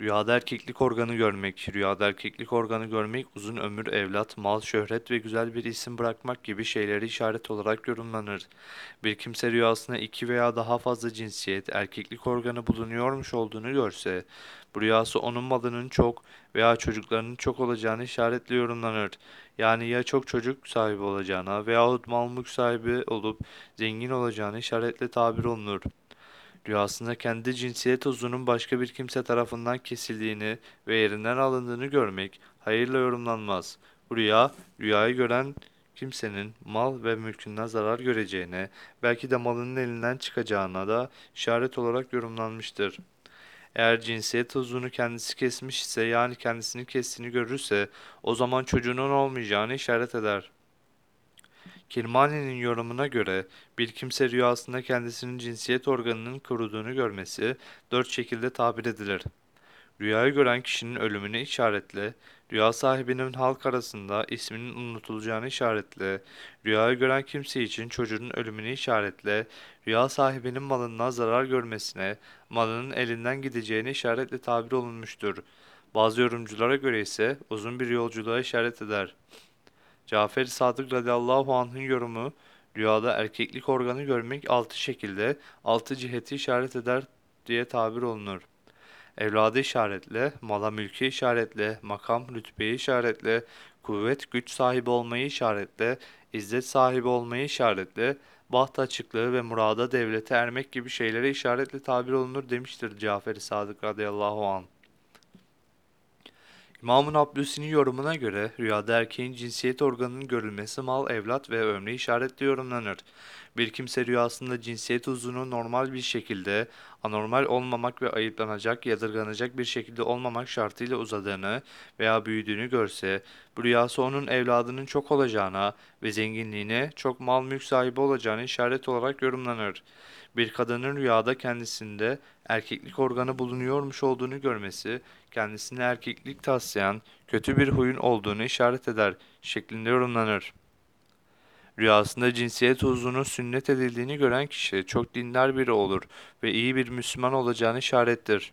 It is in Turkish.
Rüyada erkeklik organı görmek, rüyada erkeklik organı görmek uzun ömür, evlat, mal, şöhret ve güzel bir isim bırakmak gibi şeyleri işaret olarak yorumlanır. Bir kimse rüyasında iki veya daha fazla cinsiyet, erkeklik organı bulunuyormuş olduğunu görse, bu rüyası onun malının çok veya çocuklarının çok olacağını işaretle yorumlanır. Yani ya çok çocuk sahibi olacağına veyahut mal mülk sahibi olup zengin olacağını işaretle tabir olunur. Rüyasında kendi cinsiyet uzunun başka bir kimse tarafından kesildiğini ve yerinden alındığını görmek hayırla yorumlanmaz. Bu rüya, rüyayı gören kimsenin mal ve mülkünden zarar göreceğine, belki de malının elinden çıkacağına da işaret olarak yorumlanmıştır. Eğer cinsiyet uzunu kendisi kesmiş ise yani kendisini kestiğini görürse o zaman çocuğunun olmayacağını işaret eder. Kirmani'nin yorumuna göre bir kimse rüyasında kendisinin cinsiyet organının kuruduğunu görmesi dört şekilde tabir edilir. Rüyayı gören kişinin ölümünü işaretle, rüya sahibinin halk arasında isminin unutulacağını işaretle, rüyayı gören kimse için çocuğun ölümünü işaretle, rüya sahibinin malından zarar görmesine, malının elinden gideceğini işaretle tabir olunmuştur. Bazı yorumculara göre ise uzun bir yolculuğa işaret eder. Cafer Sadık radıyallahu anh'ın yorumu rüyada erkeklik organı görmek altı şekilde altı ciheti işaret eder diye tabir olunur. Evladı işaretle, mala mülki işaretle, makam rütbeyi işaretle, kuvvet güç sahibi olmayı işaretle, izzet sahibi olmayı işaretle, baht açıklığı ve murada devlete ermek gibi şeylere işaretle tabir olunur demiştir Cafer-i Sadık radıyallahu anh. İmam-ı Abdüs'ün yorumuna göre rüyada erkeğin cinsiyet organının görülmesi mal, evlat ve ömre işaretle yorumlanır. Bir kimse rüyasında cinsiyet uzunu normal bir şekilde, anormal olmamak ve ayıplanacak, yadırganacak bir şekilde olmamak şartıyla uzadığını veya büyüdüğünü görse, bu rüyası onun evladının çok olacağına ve zenginliğine, çok mal mülk sahibi olacağını işaret olarak yorumlanır. Bir kadının rüyada kendisinde erkeklik organı bulunuyormuş olduğunu görmesi, kendisine erkeklik taslayan kötü bir huyun olduğunu işaret eder şeklinde yorumlanır. Rüyasında cinsiyet uzunun sünnet edildiğini gören kişi çok dindar biri olur ve iyi bir Müslüman olacağını işarettir.